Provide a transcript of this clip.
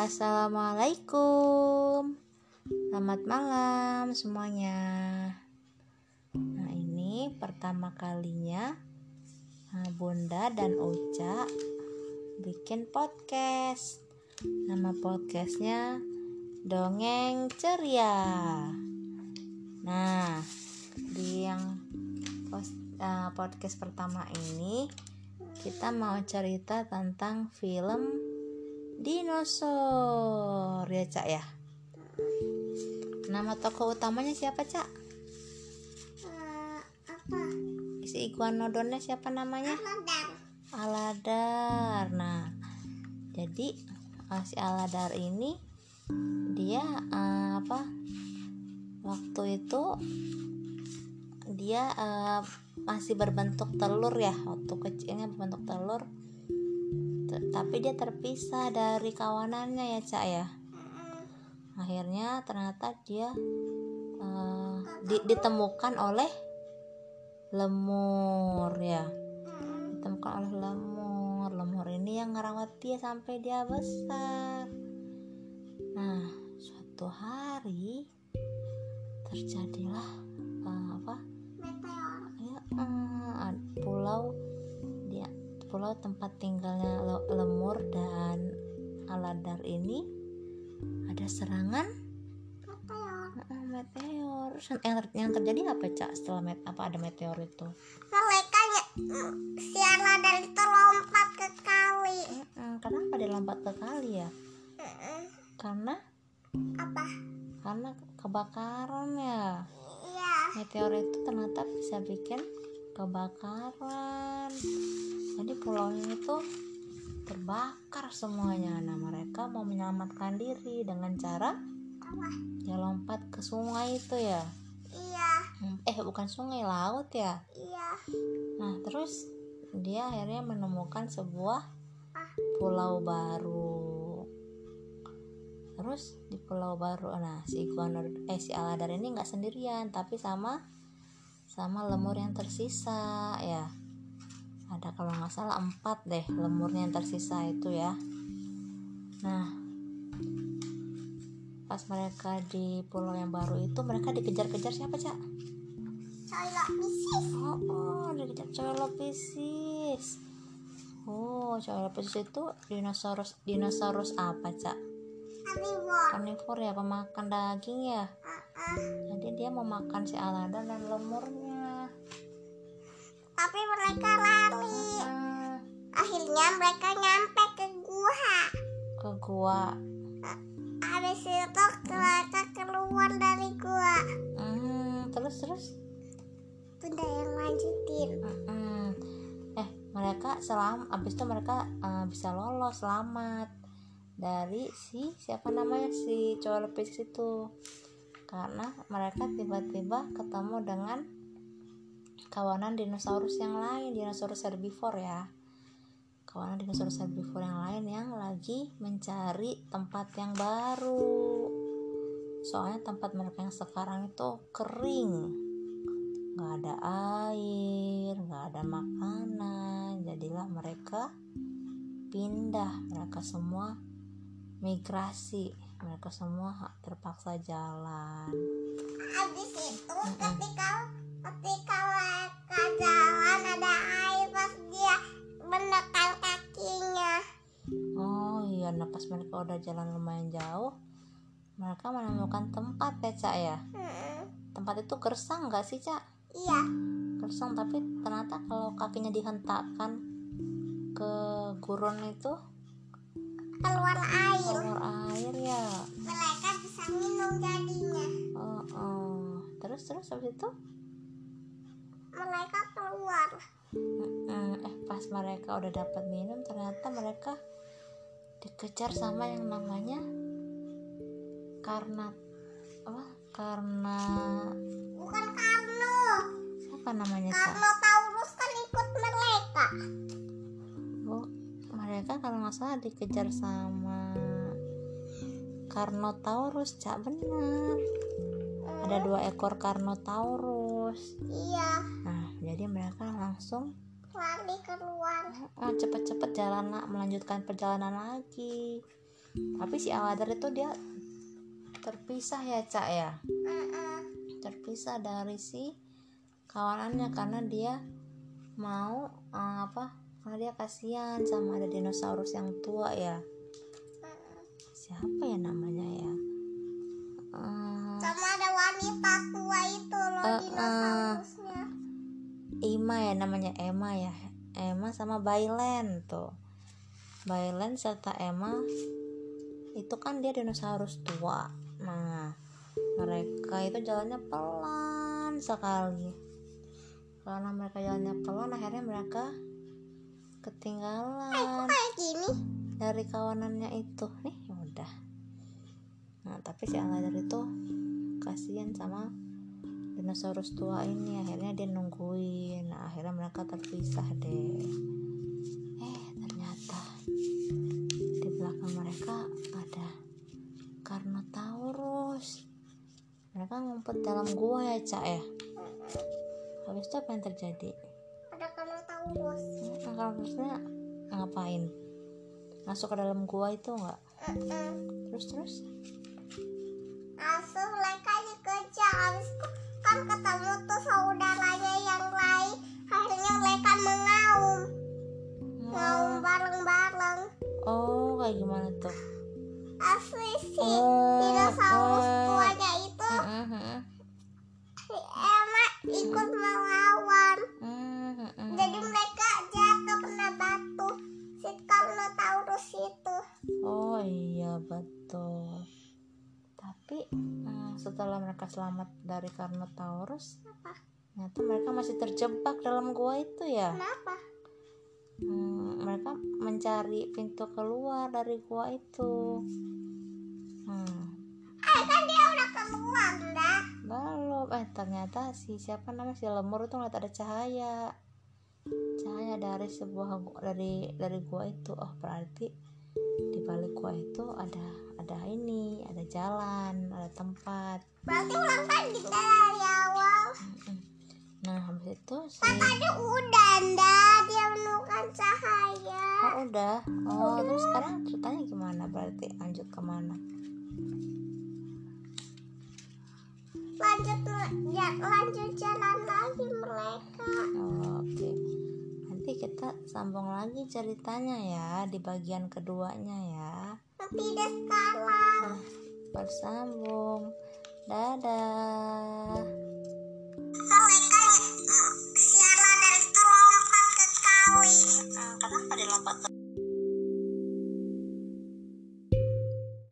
Assalamualaikum. Selamat malam semuanya. Nah ini pertama kalinya eh, Bunda dan Uca bikin podcast. Nama podcastnya Dongeng Ceria. Nah di yang eh, podcast pertama ini kita mau cerita tentang film dinosaur. Ya cak ya? Nama tokoh utamanya siapa cak? Eh, apa? si iguanodonnya siapa namanya? Aladar. Aladar. Nah jadi eh, si Aladar ini dia eh, apa waktu itu dia eh, masih berbentuk telur ya waktu kecilnya berbentuk telur tapi dia terpisah dari kawanannya ya cak ya? Akhirnya ternyata dia eh, di- ditemukan oleh lemur ya? Ditemukan oleh lemur. Lemur ini yang ngerawat dia sampai dia besar. Nah suatu hari terjadilah eh, apa? Ya ad- pulau tempat tinggalnya le- lemur dan aladar ini ada serangan Meteor. meteor yang, ter- yang terjadi apa cak setelah met apa ada meteor itu Mereka si Aladar itu lompat ke kali. Mm-mm, kenapa dia lompat ke kali ya Mm-mm. karena Apa? karena kebakaran ya Iya. meteor itu ternyata bisa bikin kebakaran jadi pulau ini tuh terbakar semuanya nah mereka mau menyelamatkan diri dengan cara Apa? ya lompat ke sungai itu ya Iya. Eh bukan sungai laut ya Iya. nah terus dia akhirnya menemukan sebuah Ah. pulau baru terus di pulau baru nah si iguanodon eh si aladar ini nggak sendirian tapi sama sama lemur yang tersisa ya ada kalau nggak salah empat deh lemurnya yang tersisa itu ya nah pas mereka di pulau yang baru itu mereka dikejar-kejar siapa cak bisnis. Oh, oh dikejar Coelophysis. Oh, Coelophysis itu dinosaurus dinosaurus apa, Cak? Karnivor ya, pemakan daging ya. Uh-uh. Jadi dia mau makan si Aladar dan lemurnya. Tapi mereka lari. Hmm, Akhirnya mereka nyampe ke gua. ke gua. Habis itu mereka keluar dari gua. Hmm, terus terus. Bunda yang lanjutin. Eh, mereka selam abis itu mereka eh, bisa lolos selamat dari si siapa namanya si Coelophysis itu karena mereka tiba-tiba ketemu dengan kawanan dinosaurus yang lain dinosaurus herbivore ya. Kawanan dinosaurus herbivore yang lain yang lagi mencari tempat yang baru. Soalnya tempat mereka yang sekarang itu kering. Nggak ada air nggak ada makanan. Jadilah mereka pindah. Mereka semua migrasi mereka semua terpaksa jalan. Habis itu ketika ketika mereka jalan ada air pas dia menekan kakinya. oh iya nah pas mereka udah jalan lumayan jauh mereka menemukan tempat ya cak ya? Hmm, tempat itu gersang nggak sih cak? Iya. gersang tapi ternyata kalau kakinya dihentakkan ke gurun itu keluar air ya Mereka minum jadinya. Oh, oh. terus terus habis itu Mereka keluar. eh pas mereka udah dapat minum ternyata mereka dikejar sama yang namanya karena apa karena Bukan Karno. siapa namanya cak Karno Taurus kan ikut mereka. Bu, mereka kalau nggak salah dikejar sama Carnotaurus cak bener ada dua ekor Carnotaurus Iya. nah jadi mereka langsung Lari keluar. oh, cepet-cepet jalan nak melanjutkan perjalanan lagi. Tapi si Aladar itu dia terpisah ya cak ya? Terpisah dari si kawanannya karena dia mau eh, apa karena dia kasihan sama ada dinosaurus yang tua ya siapa ya namanya ya? Eh, sama ada wanita tua itu loh Eh, eh. dinosaurusnya. Ima ya namanya Emma ya. Emma sama Bailen tuh. Bailen serta Emma itu kan dia dinosaurus tua. Nah mereka itu jalannya pelan sekali. Karena mereka jalannya pelan akhirnya mereka ketinggalan. Kayak gini? Dari kawanannya itu. Nih nah tapi si Aladar itu kasihan sama dinosaurus tua ini. Akhirnya dia nungguin. Nah akhirnya mereka terpisah deh. Eh ternyata di belakang mereka ada Carnotaurus. Mereka ngumpet dalam gua ya cak ya? Habis itu apa yang terjadi? Ada Carnotaurus. Nah, Carnotaurusnya ngapain? Masuk ke dalam gua itu nggak Terus terus? Langsung mereka dikejar habis kan ketemu tuh saudaranya yang lain. Akhirnya mereka mengaum. Ngaum bareng-bareng. Oh kayak gimana tuh? Asli si Oh, dinosaurus oh. tuanya itu heeh. si Emma ikut melawan oh iya betul. Tapi eh, setelah mereka selamat dari Carnotaurus apa ternyata mereka masih terjebak dalam gua itu ya? Kenapa? Hmm, mereka mencari pintu keluar dari gua itu. Hmm, eh kan dia udah keluar dah belum. Eh ternyata si siapa namanya? Si lemur itu ngeliat ada cahaya. Cahaya dari sebuah dari dari gua itu. Oh berarti di balik gua itu ada ada ini ada jalan ada tempat. Berarti ulang lagi dari awal nah habis itu si tadi udah dah dia menemukan cahaya. Oh udah? Oh terus sekarang ceritanya gimana? Berarti lanjut ke mana lanjut ya, lanjut jalan lagi mereka. Oh, oke. nanti kita sambung lagi ceritanya ya di bagian keduanya ya. Tidak sekarang bersambung. Dadah